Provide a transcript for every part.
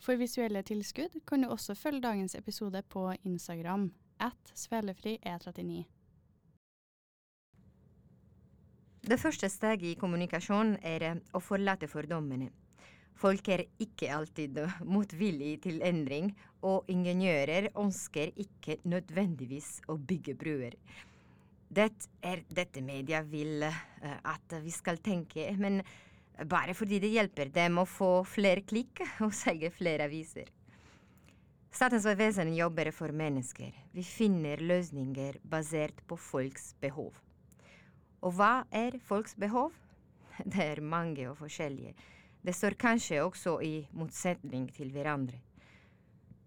For visuelle tilskudd kan du også følge dagens episode på Instagram at svelefri e39. Det første steget i kommunikasjon er å forlate fordommene. Folk er ikke alltid motvillige til endring, og ingeniører ønsker ikke nødvendigvis å bygge bruer. Det er dette media vil eh, at vi skal tenke, men bare fordi det hjelper dem å få flere klikk og selge flere aviser. Statens vegvesen jobber for mennesker. Vi finner løsninger basert på folks behov. Og hva er folks behov? Det er mange og forskjellige. Det står kanskje også i motsetning til hverandre.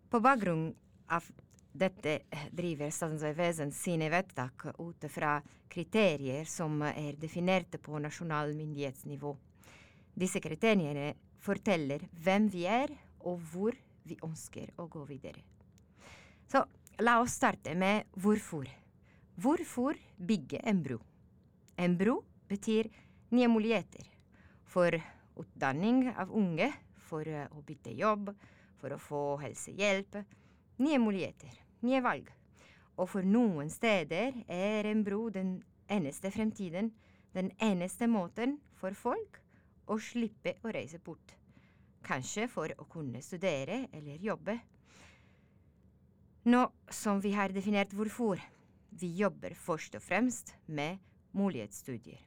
På bakgrunn av dette driver Statens vegvesen sine vedtak ut fra kriterier som er definerte på nasjonal myndighetsnivå. Disse kriteriene forteller hvem vi er, og hvor vi ønsker å gå videre. Så la oss starte med hvorfor. Hvorfor bygge en bro? En bro betyr nye muligheter for utdanning av unge, for å bytte jobb, for å få helsehjelp. Nye muligheter, nye valg. Og for noen steder er en bro den eneste fremtiden, den eneste måten for folk å slippe å reise bort. Kanskje for å kunne studere eller jobbe. Nå som vi har definert hvorfor, vi jobber først og fremst med mulighetsstudier.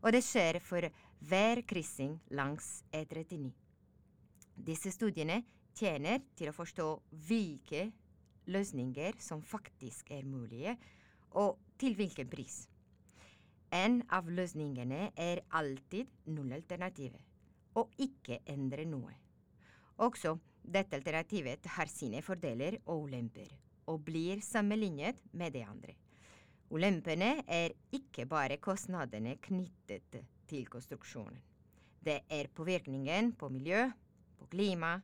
Og det skjer for hver kryssing langs E39. Disse studiene tjener til å forstå hvilke løsninger som faktisk er mulige, og til hvilken pris. En av løsningene er alltid nullalternativet, og ikke endre noe. Også dette alternativet har sine fordeler og ulemper, og blir sammenlignet med det andre. Ulempene er ikke bare kostnadene knyttet til konstruksjonen. Det er påvirkningen på miljø, på klima,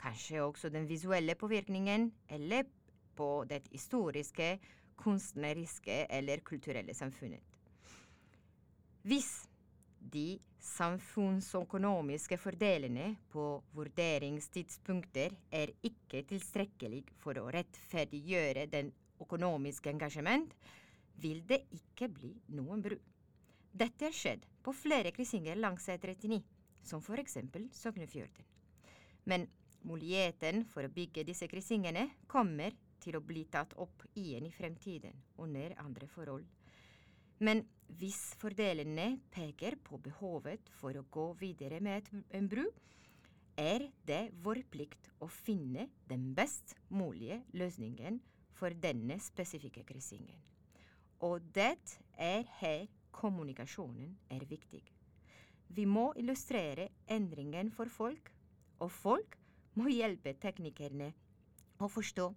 kanskje også den visuelle påvirkningen, eller på det historiske, kunstneriske eller kulturelle samfunnet. Hvis de samfunnsøkonomiske fordelene på vurderingstidspunkter er ikke tilstrekkelig for å rettferdiggjøre den økonomiske engasjement, vil det ikke bli noen bru. Dette har skjedd på flere kryssinger langs E39, som for eksempel Sognefjorden. Men muligheten for å bygge disse kryssingene kommer til å bli tatt opp igjen i fremtiden, under andre forhold. Men hvis fordelene peker på behovet for å gå videre med en bru, er det vår plikt å finne den best mulige løsningen for denne spesifikke kryssingen. Og det er her kommunikasjonen er viktig. Vi må illustrere endringen for folk, og folk må hjelpe teknikerne å forstå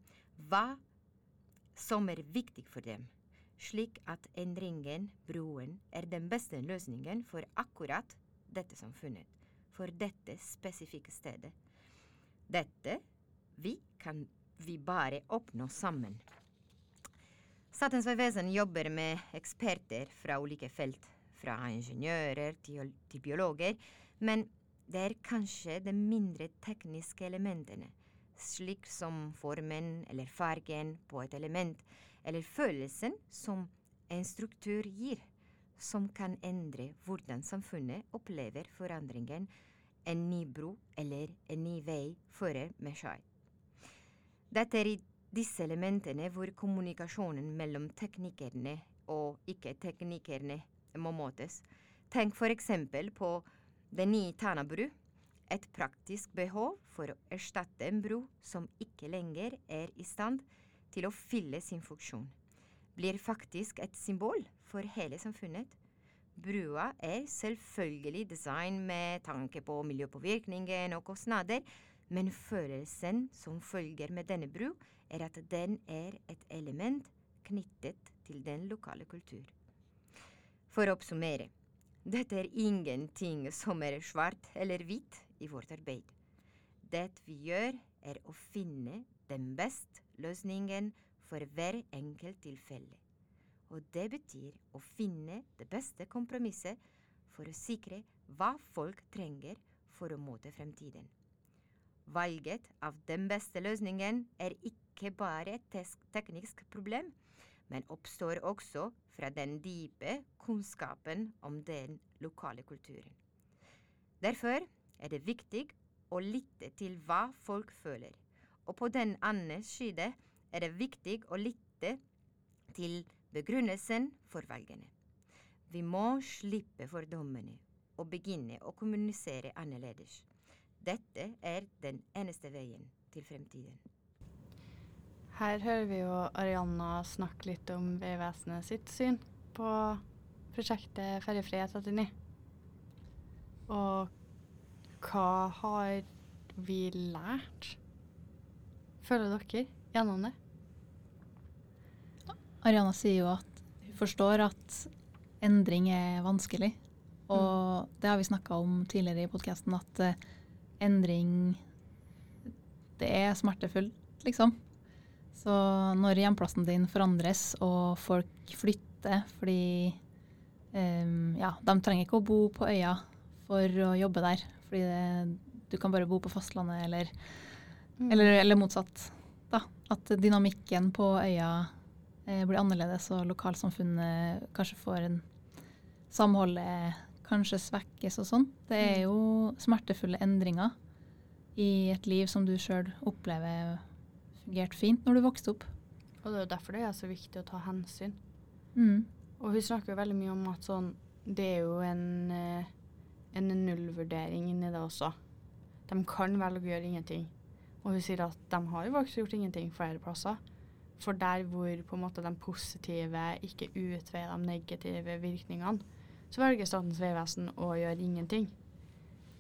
hva som er viktig for dem, slik at endringen, broen, er den beste løsningen for akkurat dette samfunnet, for dette spesifikke stedet. Dette vi kan vi bare oppnå sammen. Statens vegvesen jobber med eksperter fra ulike felt, fra ingeniører til, til biologer, men det er kanskje de mindre tekniske elementene, slik som formen eller fargen på et element, eller følelsen som en struktur gir, som kan endre hvordan samfunnet opplever forandringen en ny bro eller en ny vei fører med seg. Dette er i disse elementene hvor kommunikasjonen mellom teknikerne og ikke-teknikerne må måtes. Tenk eksempel på den nye Tana bru, et praktisk behov for å erstatte en bro som ikke lenger er i stand til å fylle sin funksjon, blir faktisk et symbol for hele samfunnet. Brua er selvfølgelig design med tanke på miljøpåvirkningen og kostnader, men følelsen som følger med denne bru, er at den er et element knyttet til den lokale kultur. For å oppsummere, dette er ingenting som er svart eller hvitt i vårt arbeid. Det vi gjør, er å finne den beste løsningen for hver enkelt tilfelle. Og det betyr å finne det beste kompromisset for å sikre hva folk trenger for å møte fremtiden. Valget av den beste løsningen er ikke bare et teknisk problem, men oppstår også fra den dype kunnskapen om den lokale kulturen. Derfor er det viktig å lytte til hva folk føler, og på den andre side er det viktig å lytte til begrunnelsen for valgene. Vi må slippe fordommene og begynne å kommunisere annerledes. Dette er den eneste veien til fremtiden. Her hører vi jo Arianna snakke litt om Vegvesenet sitt syn på prosjektet Ferjefri E39. Og hva har vi lært, føler dere, gjennom det? Ariana sier jo at hun forstår at endring er vanskelig. Og det har vi snakka om tidligere i podkasten, at uh, endring Det er smertefullt, liksom. Så når hjemplassen din forandres og folk flytter fordi um, Ja, de trenger ikke å bo på øya for å jobbe der. Fordi det, du kan bare bo på fastlandet, eller, eller, eller motsatt. Da. At dynamikken på øya eh, blir annerledes, og lokalsamfunnet kanskje får en Samholdet kanskje svekkes og sånn. Det er jo smertefulle endringer i et liv som du sjøl opplever fungerte fint når du vokste opp. Og det er jo derfor det er så viktig å ta hensyn. Mm. Og hun snakker jo veldig mye om at sånn Det er jo en, eh, en nullvurdering inni det også. De kan velge å gjøre ingenting. Og hun sier at de har jo faktisk gjort ingenting flere plasser. For der hvor på en måte de positive ikke utveier de negative virkningene, så velger Statens vegvesen å gjøre ingenting.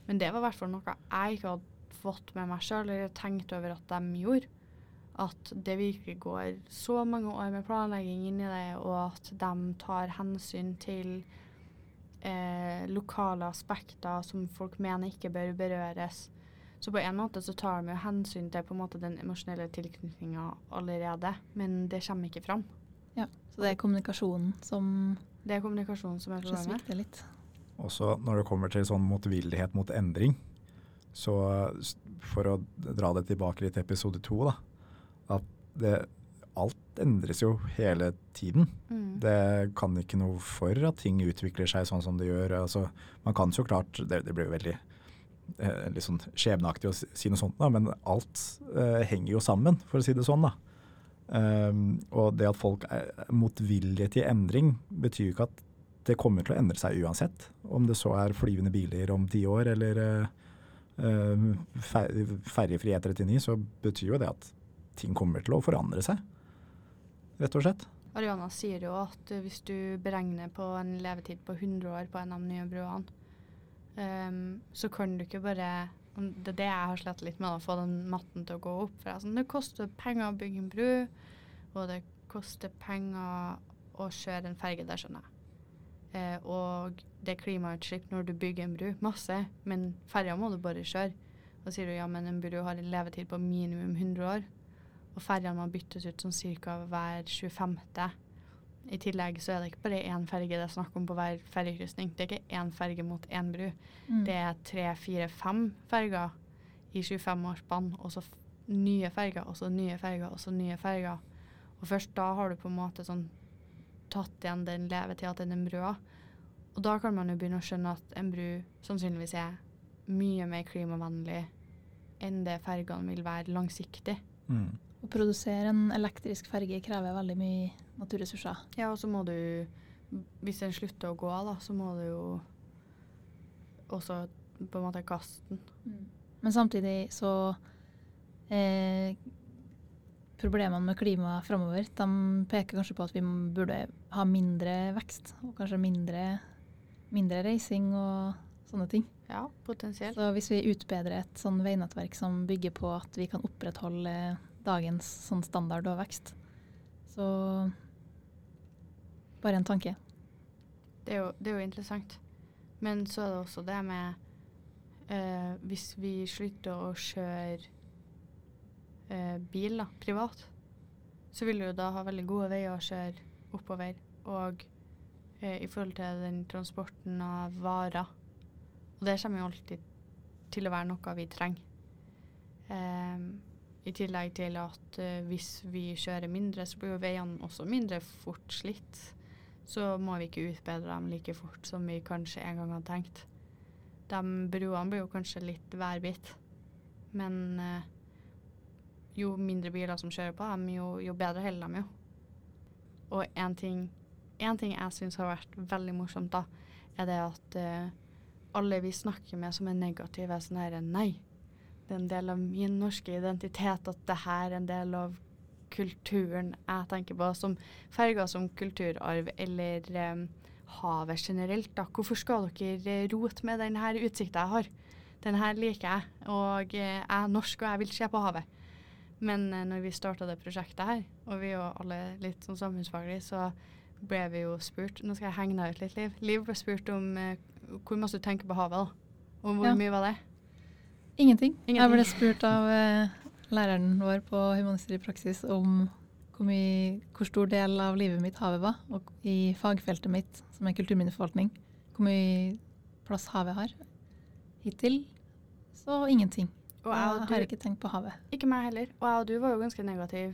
Men det var i hvert fall noe jeg ikke hadde fått med meg sjøl, eller tenkt over at de gjorde. At det virkelig går så mange år med planlegging inn i det, og at de tar hensyn til eh, lokale aspekter som folk mener ikke bør berøres. Så på en måte så tar de jo hensyn til på en måte den emosjonelle tilknytninga allerede, men det kommer ikke fram. Ja, så det er kommunikasjonen som Det er kommunikasjonen som er problemet. svikter litt. Også når det kommer til sånn motvillighet mot endring, så for å dra det tilbake litt til episode to, da, at det, alt endres jo hele tiden. Mm. Det kan ikke noe for at ting utvikler seg sånn som det gjør. Altså, man kan så klart, det, det blir jo veldig litt sånn skjebneaktig å si, noe sånt, da, men alt eh, henger jo sammen, for å si det sånn. da. Um, og det at folk er motvillige til endring, betyr jo ikke at det kommer til å endre seg uansett. Om det så er flyvende biler om ti år eller uh, ferjefri E39, så betyr jo det at ting kommer til å forandre seg. Rett og slett. Ariana sier jo at eh, hvis du beregner på en levetid på 100 år på en av de nye broene, ehm, så kan du ikke bare Det er det jeg har slitt litt med, å få den matten til å gå opp. For sånn, Det koster penger å bygge en bru, og det koster penger å kjøre en ferge, det skjønner jeg. Uh, og det er klimautslipp når du bygger en bru, masse, men ferja må du bare kjøre. Og sier du ja, men en bru har en levetid på minimum 100 år, og ferjene må byttes ut sånn ca. hver 25. I tillegg så er det ikke bare én ferge det er snakk om på hver fergekrysning. Det er ikke én ferge mot én bru. Mm. Det er tre, fire, fem ferger i 25 års spann, og så nye ferger, og så nye ferger, og så nye ferger. Og først da har du på en måte sånn tatt igjen den levetida til den brua. Og da kan man jo begynne å skjønne at en bru sannsynligvis er mye mer klimavennlig enn det fergene vil være langsiktig. Mm. Å produsere en elektrisk ferge krever veldig mye naturressurser. Ja, og så må du Hvis den slutter å gå, da, så må du jo også på en måte kaste den. Men samtidig så eh, Problemene med klimaet framover de peker kanskje på at vi burde ha mindre vekst, og kanskje mindre, mindre reising og sånne ting. Ja, potensielt. Så hvis vi utbedrer et sånn veinettverk som bygger på at vi kan opprettholde dagens sånn standard og vekst, så bare en tanke. Det er, jo, det er jo interessant. Men så er det også det med eh, Hvis vi slutter å kjøre eh, bil da, privat, så vil du da ha veldig gode veier å kjøre oppover. Og eh, i forhold til den transporten av varer. Og det kommer jo alltid til å være noe vi trenger. Ehm, I tillegg til at uh, hvis vi kjører mindre, så blir jo veiene også mindre fort slitt. Så må vi ikke utbedre dem like fort som vi kanskje en gang hadde tenkt. De broene blir jo kanskje litt værbitt, men uh, jo mindre biler som kjører på dem, jo, jo bedre holder de jo. Og en ting, ting jeg syns har vært veldig morsomt, da, er det at uh, alle vi snakker med som er negative, er sånn her Nei, det er en del av min norske identitet at det her er en del av kulturen jeg tenker på, som ferger som kulturarv eller um, havet generelt. da. Hvorfor skal dere rote med denne utsikta jeg har? Den her liker jeg, og eh, jeg er norsk og jeg vil se på havet. Men eh, når vi starta det prosjektet her, og vi er jo alle litt sånn samfunnsfaglige, så ble vi jo spurt Nå skal jeg henge deg ut litt, Liv. Liv ble spurt om eh, hvor masse du tenker på havet, da. Og hvor Ja. mye var det? Ingenting. Jeg ble spurt av eh, læreren vår på humanister i praksis om hvor, mye, hvor stor del av livet mitt havet var, og i fagfeltet mitt, som er kulturminneforvaltning, hvor mye plass havet har. Hittil så ingenting. Og jeg og du, har ikke tenkt på havet. Ikke meg heller. Og jeg og du var jo ganske negativ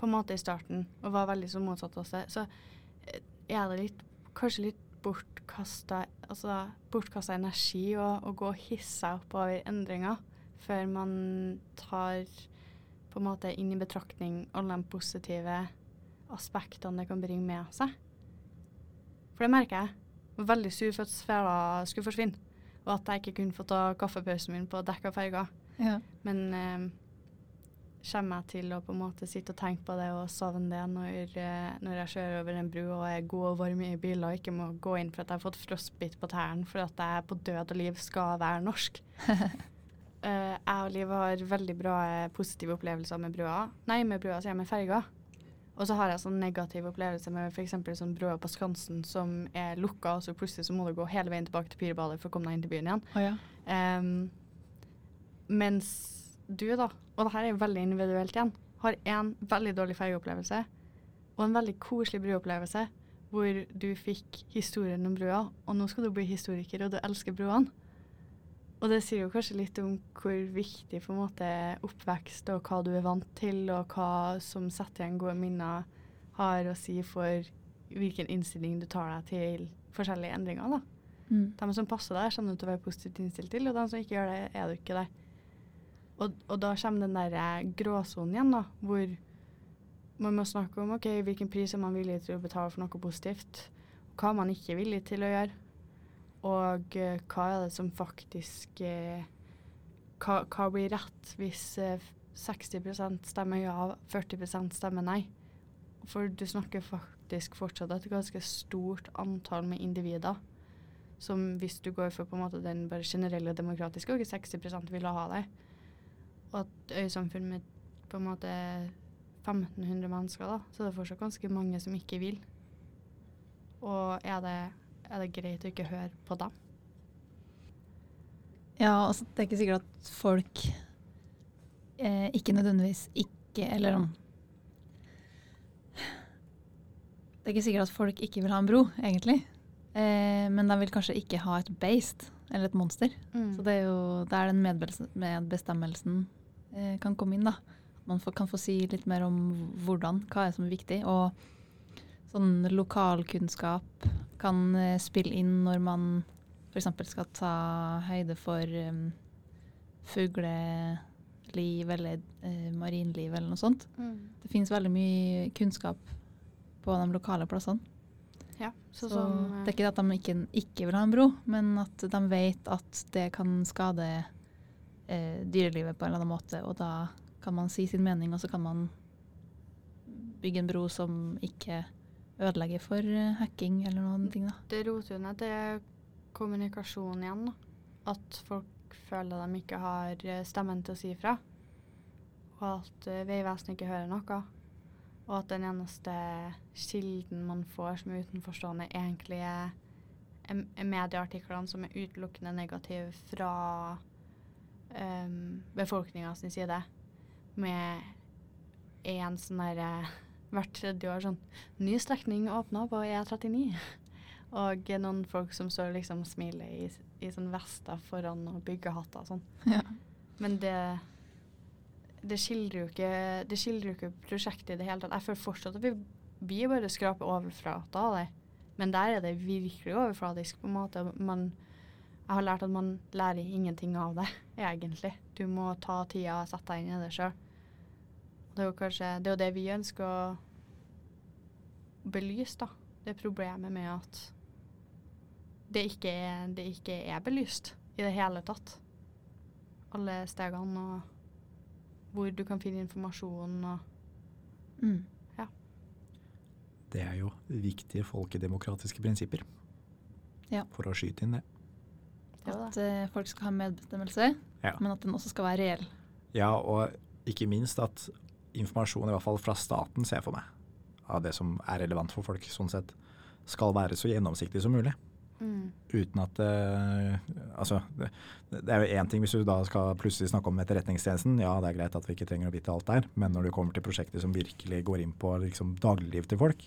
på en måte i starten, og var veldig så motsatt oss det. Så jeg er det litt, kanskje litt bortkasta altså, energi å, å gå og hisse seg opp over endringer før man tar på en måte inn i betraktning alle de positive aspektene det kan bringe med seg. For det merker jeg. Jeg var veldig sur for at svela skulle forsvinne, og at jeg ikke kunne få ta kaffepausen min på dekk av ferga. Ja. Men eh, kommer jeg til å på en måte sitte og tenke på det og savne det når, eh, når jeg kjører over en bru og er god og varm i bilen og ikke må gå inn for at jeg har fått frostbitt på tærne for at jeg på død og liv skal være norsk. uh, jeg og Liv har veldig bra eh, positive opplevelser med brua. Nei, med brua sier jeg med ferga. Og så har jeg sånn negativ opplevelse med f.eks. sånn brua på Skansen som er lukka, og så plutselig så må du gå hele veien tilbake til Pyrebadet for å komme deg inn til byen igjen. Oh, ja. um, mens du, da, og det her er jo veldig individuelt igjen, har en veldig dårlig fergeopplevelse og en veldig koselig bruopplevelse hvor du fikk historien om brua, og nå skal du bli historiker, og du elsker bruene. Og det sier jo kanskje litt om hvor viktig på en måte oppvekst og hva du er vant til, og hva som setter igjen gode minner, har å si for hvilken innstilling du tar deg til forskjellige endringer. da. Mm. De som passer deg, kommer du til å være positivt innstilt til, og de som ikke gjør det, er du ikke det. Og, og da kommer den der eh, gråsonen igjen, da, hvor man må snakke om ok, hvilken pris er man villig til å betale for noe positivt, hva er man ikke villig til å gjøre, og uh, hva er det som faktisk uh, hva, hva blir rett hvis uh, 60% stemmer ja, 40% stemmer nei? For du snakker faktisk fortsatt et ganske stort antall med individer som hvis du går for på en måte den bare generelle demokratiske, og ikke 60% ville ha det. Og at øysamfunn med på en måte 1500 mennesker, da, så det er fortsatt ganske mange som ikke vil. Og er det, er det greit å ikke høre på dem? Ja, altså, det er ikke sikkert at folk eh, ikke nødvendigvis ikke Eller om Det er ikke sikkert at folk ikke vil ha en bro, egentlig. Eh, men de vil kanskje ikke ha et beist eller et monster. Så det er jo der den medbestemmelsen kan komme inn. da. Man får, kan få si litt mer om hvordan, hva er som er viktig. Og sånn lokalkunnskap kan eh, spille inn når man f.eks. skal ta høyde for um, fugleliv eller eh, marinliv eller noe sånt. Mm. Det finnes veldig mye kunnskap på de lokale plassene. Ja, Så, så, som, eh, det er ikke at de ikke, ikke vil ha en bro, men at de vet at det kan skade eh, dyrelivet på en eller annen måte, og da kan man si sin mening, og så kan man bygge en bro som ikke ødelegger for eh, hacking eller noen ting. da. Det roter jo ned til kommunikasjon igjen. Da. At folk føler de ikke har eh, stemmen til å si ifra. Og at uh, Vegvesenet ikke hører noe. Og at den eneste kilden man får som er utenforstående, egentlig er medieartiklene som er utelukkende negative fra um, befolkninga sin side. Med én sånn derre hvert tredje år sånn Ny strekning åpna på E39. Og noen folk som står liksom smiler i, i sånn vester foran og byggehatter og sånn. Ja. Men det det skildrer jo ikke, det skildrer jo ikke prosjektet i det hele tatt. Jeg føler fortsatt at vi, vi bare skraper overflata av det. Men der er det virkelig overfladisk, på en måte. Man, jeg har lært at man lærer ingenting av det, egentlig. Du må ta tida og sette deg inn i det sjøl. Det er jo kanskje det er jo det vi ønsker å belyse, da. Det problemet med at det ikke er, det ikke er belyst i det hele tatt. Alle stegene og hvor du kan finne informasjon og Mm. Det er jo viktige folkedemokratiske prinsipper. Ja. For å skyte inn det. At uh, folk skal ha medbestemmelse, Ja. men at den også skal være reell. Ja, og ikke minst at informasjon, i hvert fall fra staten, ser jeg for meg, av det som er relevant for folk, sånn sett, skal være så gjennomsiktig som mulig. Mm. Uten at uh, Altså, det, det er jo én ting hvis du da skal plutselig snakke om etterretningstjenesten. Ja, det er greit at vi ikke trenger å vite alt der, men når du kommer til prosjekter som virkelig går inn på liksom, dagliglivet til folk,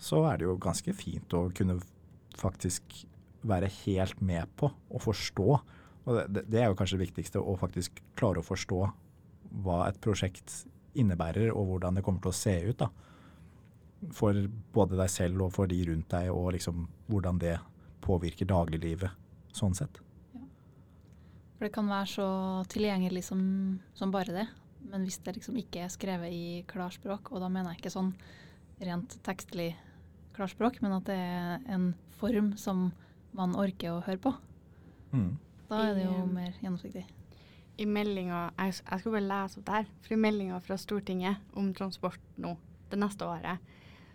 så er det jo ganske fint å kunne faktisk være helt med på å forstå. Og det, det er jo kanskje det viktigste, å faktisk klare å forstå hva et prosjekt innebærer, og hvordan det kommer til å se ut. da. For både deg selv og for de rundt deg, og liksom hvordan det påvirker dagliglivet sånn sett. For det kan være så tilgjengelig som, som bare det. Men hvis det liksom ikke er skrevet i klarspråk, og da mener jeg ikke sånn rent tekstlig klarspråk, men at det er en form som man orker å høre på, Mm. da er det jo mer gjennomsiktig. I meldinga Jeg, jeg skal bare lese opp der. For i meldinga fra Stortinget om transport nå, det neste året,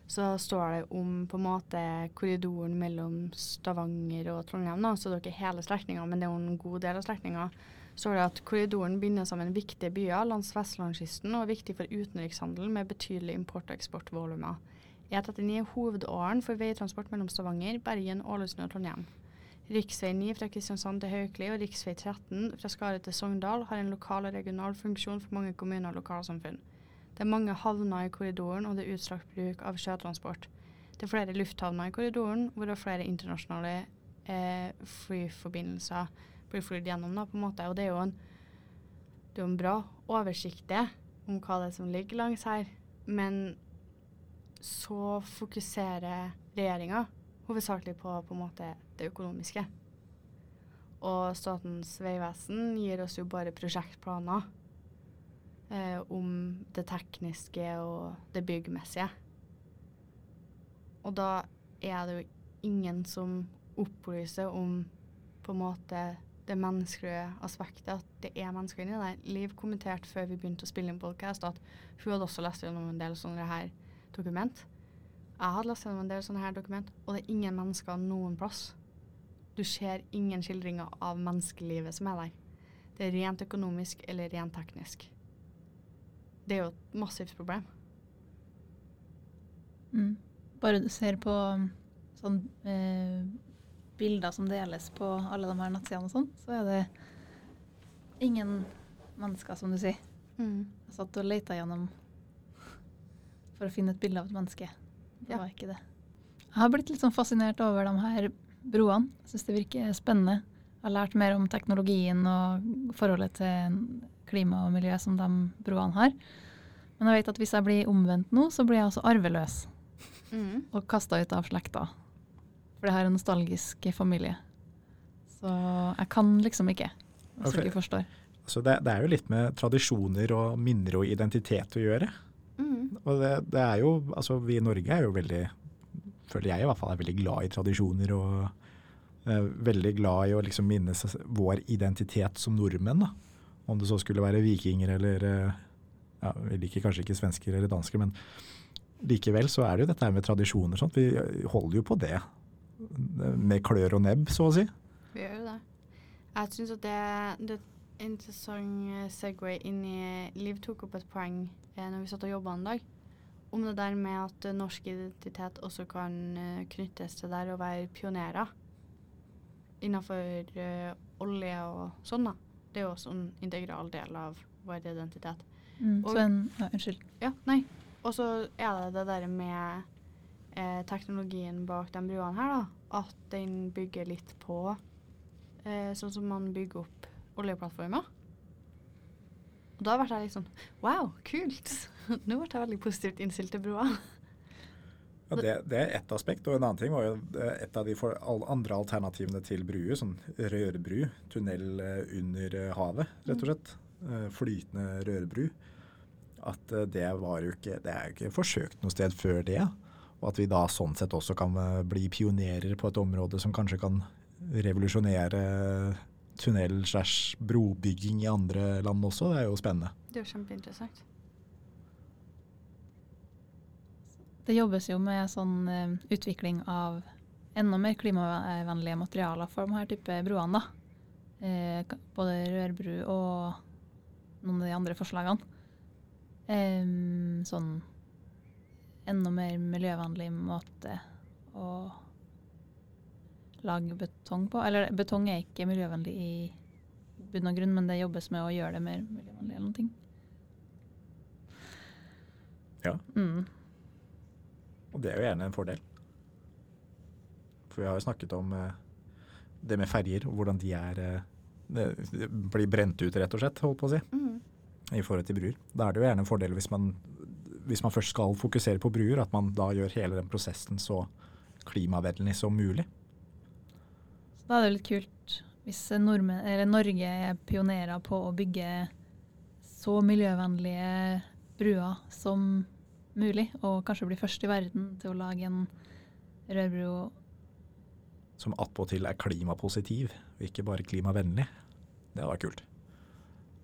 så står det om på en måte korridoren mellom Stavanger og Trondheim. Da. Så det er ikke hele strekninga, men det er jo en god del av strekninga. står det at korridoren binder sammen viktige byer langs vestlandskysten og er viktig for utenrikshandel med betydelig import- og eksportvolumer. E39 er hovedåren for veitransport mellom Stavanger, Bergen, Ålesund og Trondheim. Riksvei 9 fra Kristiansand til Haukeli og riksvei 13 fra Skaret til Sogndal har en lokal og regional funksjon for mange kommuner og lokalsamfunn. Det er mange havner i korridoren, og det er utstrakt bruk av sjøtransport. Det er flere lufthavner i korridoren, hvorav flere internasjonale eh, flyforbindelser blir flydd gjennom. Da, på en måte. Og det er jo en, det er en bra oversikt om hva det er som ligger langs her. Men så fokuserer regjeringa hovedsakelig på, på måte det økonomiske. Og Statens vegvesen gir oss jo bare prosjektplaner eh, om det tekniske og det byggmessige. Og da er det jo ingen som opplyser om på en måte det menneskelige aspektet, at det er mennesker inni der. Liv kommenterte før vi begynte å spille inn podkast at hun hadde også lest gjennom en del sånne her dokument. Jeg hadde lest gjennom en del sånne her dokument, og det er ingen mennesker noen plass. Du ser ingen skildringer av menneskelivet som er der. Det er rent økonomisk eller rent teknisk. Det er jo et massivt problem. Mm. Bare du ser på um, sånn eh, bilder som deles på alle de her nettsidene og sånn, så er det ingen mennesker, som du sier. Jeg satt og leita gjennom for å finne et bilde av et menneske. Det Ja. var ikke det. Jeg har blitt litt sånn fascinert over de her broene. Jeg syns det virker spennende. Jeg har lært mer om teknologien og forholdet til klima og miljø som de broene har. Men jeg vet at hvis jeg blir omvendt nå, så blir jeg altså arveløs Mm. og kasta ut av slekta. For det har en nostalgisk familie. Så jeg kan liksom ikke, hvis Ok. du ikke forstår. Så det, det er jo litt med tradisjoner og minner og identitet å gjøre. Og det, det er jo, altså vi i Norge er jo veldig, føler jeg i hvert fall, er veldig glad i tradisjoner og eh, veldig glad i å liksom minnes vår identitet som nordmenn. da. Om det så skulle være vikinger eller, eh, ja, vi liker kanskje ikke svensker eller dansker, men likevel så er det jo dette her med tradisjoner sånt. Vi holder jo på det eh, med klør og nebb, så å si. Vi gjør jo det. Jeg syns at det, det et interessant eh, segway inn i Liv tok opp et poeng eh, når vi satt og jobba en dag, om det der med at eh, norsk identitet også kan eh, knyttes til der å være pionerer innenfor eh, olje og sånn, da. Det er jo også en integral del av vår identitet. Mm, Og- så en, ja, unnskyld. Ja, nei. Og så er det det der med eh, teknologien bak de bruene her, da. At den bygger litt på eh, sånn som man bygger opp oljeplattformer. Og da ble jeg litt sånn Wow, kult! Nå ble jeg veldig positivt innstilt til broa. Ja, det, det er ett aspekt. Og en annen ting var jo eh, et av de for, andre alternativene til bruer, sånn rørbru, tunnel eh, under eh, havet, rett og slett. Eh, Flytende rørbru. At det var jo ikke Det er jo ikke forsøkt noe sted før det. Og at vi da sånn sett også kan bli pionerer på et område som kanskje kan revolusjonere tunnel slash brobygging i andre land også, det er jo spennende. Det er jo kjempeinteressant. Det jobbes jo med sånn uh, utvikling av enda mer klimavennlige materialer for de her type broene. da. Uh, både rørbru og noen av de andre forslagene. Um, sånn enda mer miljøvennlig måte å lage betong på. Eller betong er ikke miljøvennlig i bunn og grunn, men det jobbes med å gjøre det mer miljøvennlig eller noe. ting. Ja. Mm. Og det er jo gjerne en fordel. For vi har jo snakket om eh, det med ferjer, og hvordan de er eh, det blir brent ut, rett og slett, holdt på å si, Mm. i forhold til bruer. Da er det jo gjerne en fordel hvis man, hvis man først skal fokusere på bruer, at man da gjør hele den prosessen så klimavennlig som mulig. Da er det litt kult hvis nordmenn, Norge er pionerer på å bygge så miljøvennlige bruer som mulig, og kanskje bli først i verden til å lage en rørbro. Som attpåtil er klimapositiv, og ikke bare klimavennlig. Det hadde vært kult.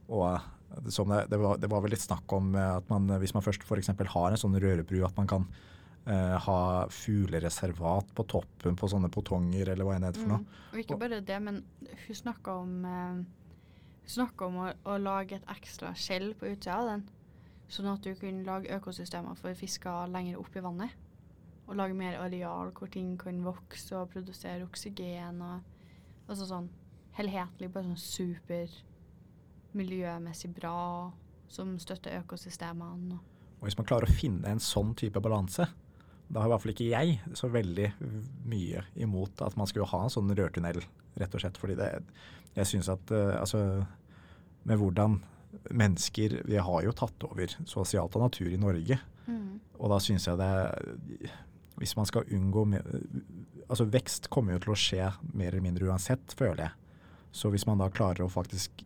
Og eh, det, det, var, det var vel litt snakk om eh, at man, hvis man først f.eks. har en sånn rørebru, at man kan eh, ha fuglereservat på toppen på sånne potonger, eller hva enn det heter for noe. Mm. Og ikke bare det, men hun snakka om, snakket om å, å lage et ekstra skjell på utsida av den. Sånn at du kunne lage økosystemer for fisker lenger opp i vannet. Og lage mer areal hvor ting kan vokse og produsere oksygen og altså sånn helhetlig, bare sånn super miljømessig bra, som støtter økosystemene. og Og hvis man klarer å finne en sånn type balanse, da har i hvert fall ikke jeg så veldig mye imot at man skulle ha en sånn rørtunnel, rett og slett. Fordi det, jeg syns at eh, altså Med hvordan mennesker Vi har jo tatt over sosialt av natur i Norge. Mm. Og da syns jeg det Hvis man skal unngå Altså vekst kommer jo til å skje mer eller mindre uansett, føler jeg. Så hvis man da klarer å faktisk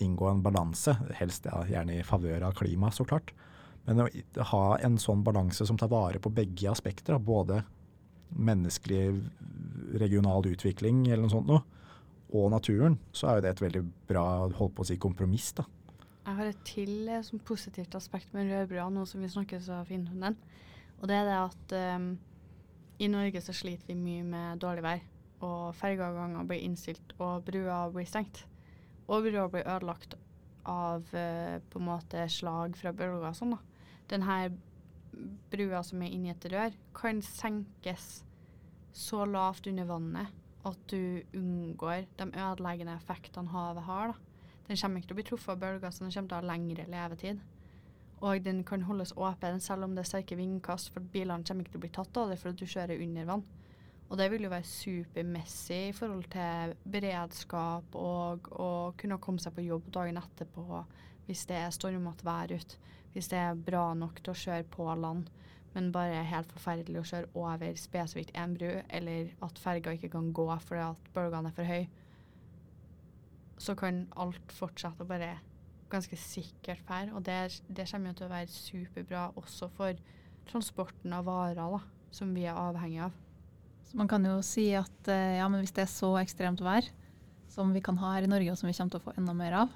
inngå en balanse, helst ja, gjerne i favør av klima, så klart, men å ha en sånn balanse som tar vare på begge aspekter, både menneskelig regional utvikling eller noe sånt noe, og naturen, så er jo det et veldig bra holdt på å si, kompromiss. da. Jeg har et til eh, som positivt aspekt med rødbrua, nå som vi snakker så fint om den. Og det er det at um, i Norge så sliter vi mye med dårlig vær. Og fergeavganger blir innstilt, og brua blir stengt. Og brua blir ødelagt av uh, på en måte slag fra bølger og sånn. da. Den her brua som er inni et rør, kan senkes så lavt under vannet at du unngår de ødeleggende effektene havet har. da. Den kommer ikke til å bli truffet av bølger, så den kommer til å ha lengre levetid. Og den kan holdes åpen selv om det er sterke vindkast, for bilene kommer ikke til å bli tatt av det fordi du kjører under vann. Og det vil jo være supermessig i forhold til beredskap og å kunne komme seg på jobb dagen etterpå hvis det er stormete vær ute. Hvis det er bra nok til å kjøre på land, men bare helt forferdelig å kjøre over spesifikt én bru, eller at ferga ikke kan gå fordi at bølgene er for høye så kan alt fortsette å bare ganske sikkert fære. Og det, det kommer jo til å være superbra også for transporten av varer, da, som vi er avhengig av. Så man kan jo si at eh, ja, hvis det er så ekstremt vær som vi kan ha her i Norge, og som vi kommer til å få enda mer av,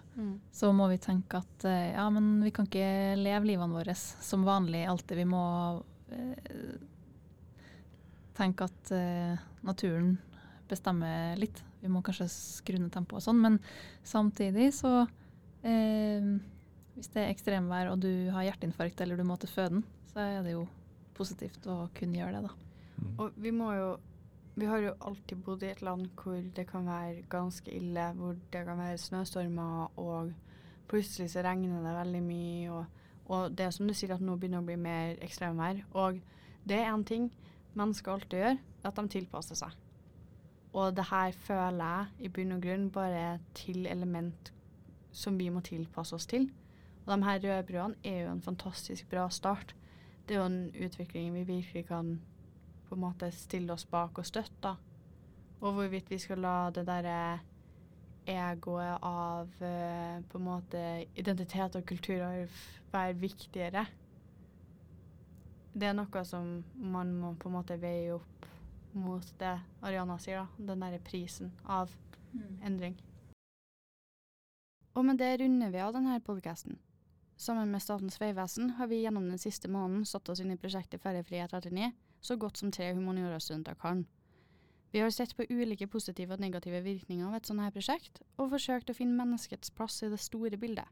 så må vi tenke at eh, ja, men vi kan ikke leve livene våre som vanlig alltid. Vi må eh, tenke at eh, naturen bestemmer litt. Vi må kanskje skru ned tempoet og sånn, men samtidig så eh, Hvis det er ekstremvær og du har hjerteinfarkt eller du må til føden, så er det jo positivt å kunne gjøre det, da. Og vi må jo Vi har jo alltid bodd i et land hvor det kan være ganske ille, hvor det kan være snøstormer, og plutselig så regner det veldig mye, og, og det er som du sier at nå begynner å bli mer ekstremvær. Og det er én ting mennesker alltid gjør, at de tilpasser seg. Og det her føler jeg i bunn og grunn bare til element som vi må tilpasse oss til. Og de her rødbrødene er jo en fantastisk bra start. Det er jo en utvikling vi virkelig kan på en måte stille oss bak og støtte. Og hvorvidt vi skal la det derre egoet av eh, på en måte identitet og kulturarv være viktigere. Det er noe som man må på en måte veie opp mot det Ariana sier, da. Den derre prisen av endring. Og med det runder vi av denne podkasten. Sammen med Statens vegvesen har vi gjennom den siste måneden satt oss inn i prosjektet Ferjefri E39 så godt som tre humaniorastudenter kan. Vi har sett på ulike positive og negative virkninger av et sånt her prosjekt, og forsøkt å finne menneskets plass i det store bildet.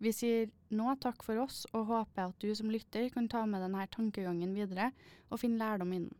Vi sier nå takk for oss, og håper at du som lytter kan ta med denne tankegangen videre og finne lærdom i den.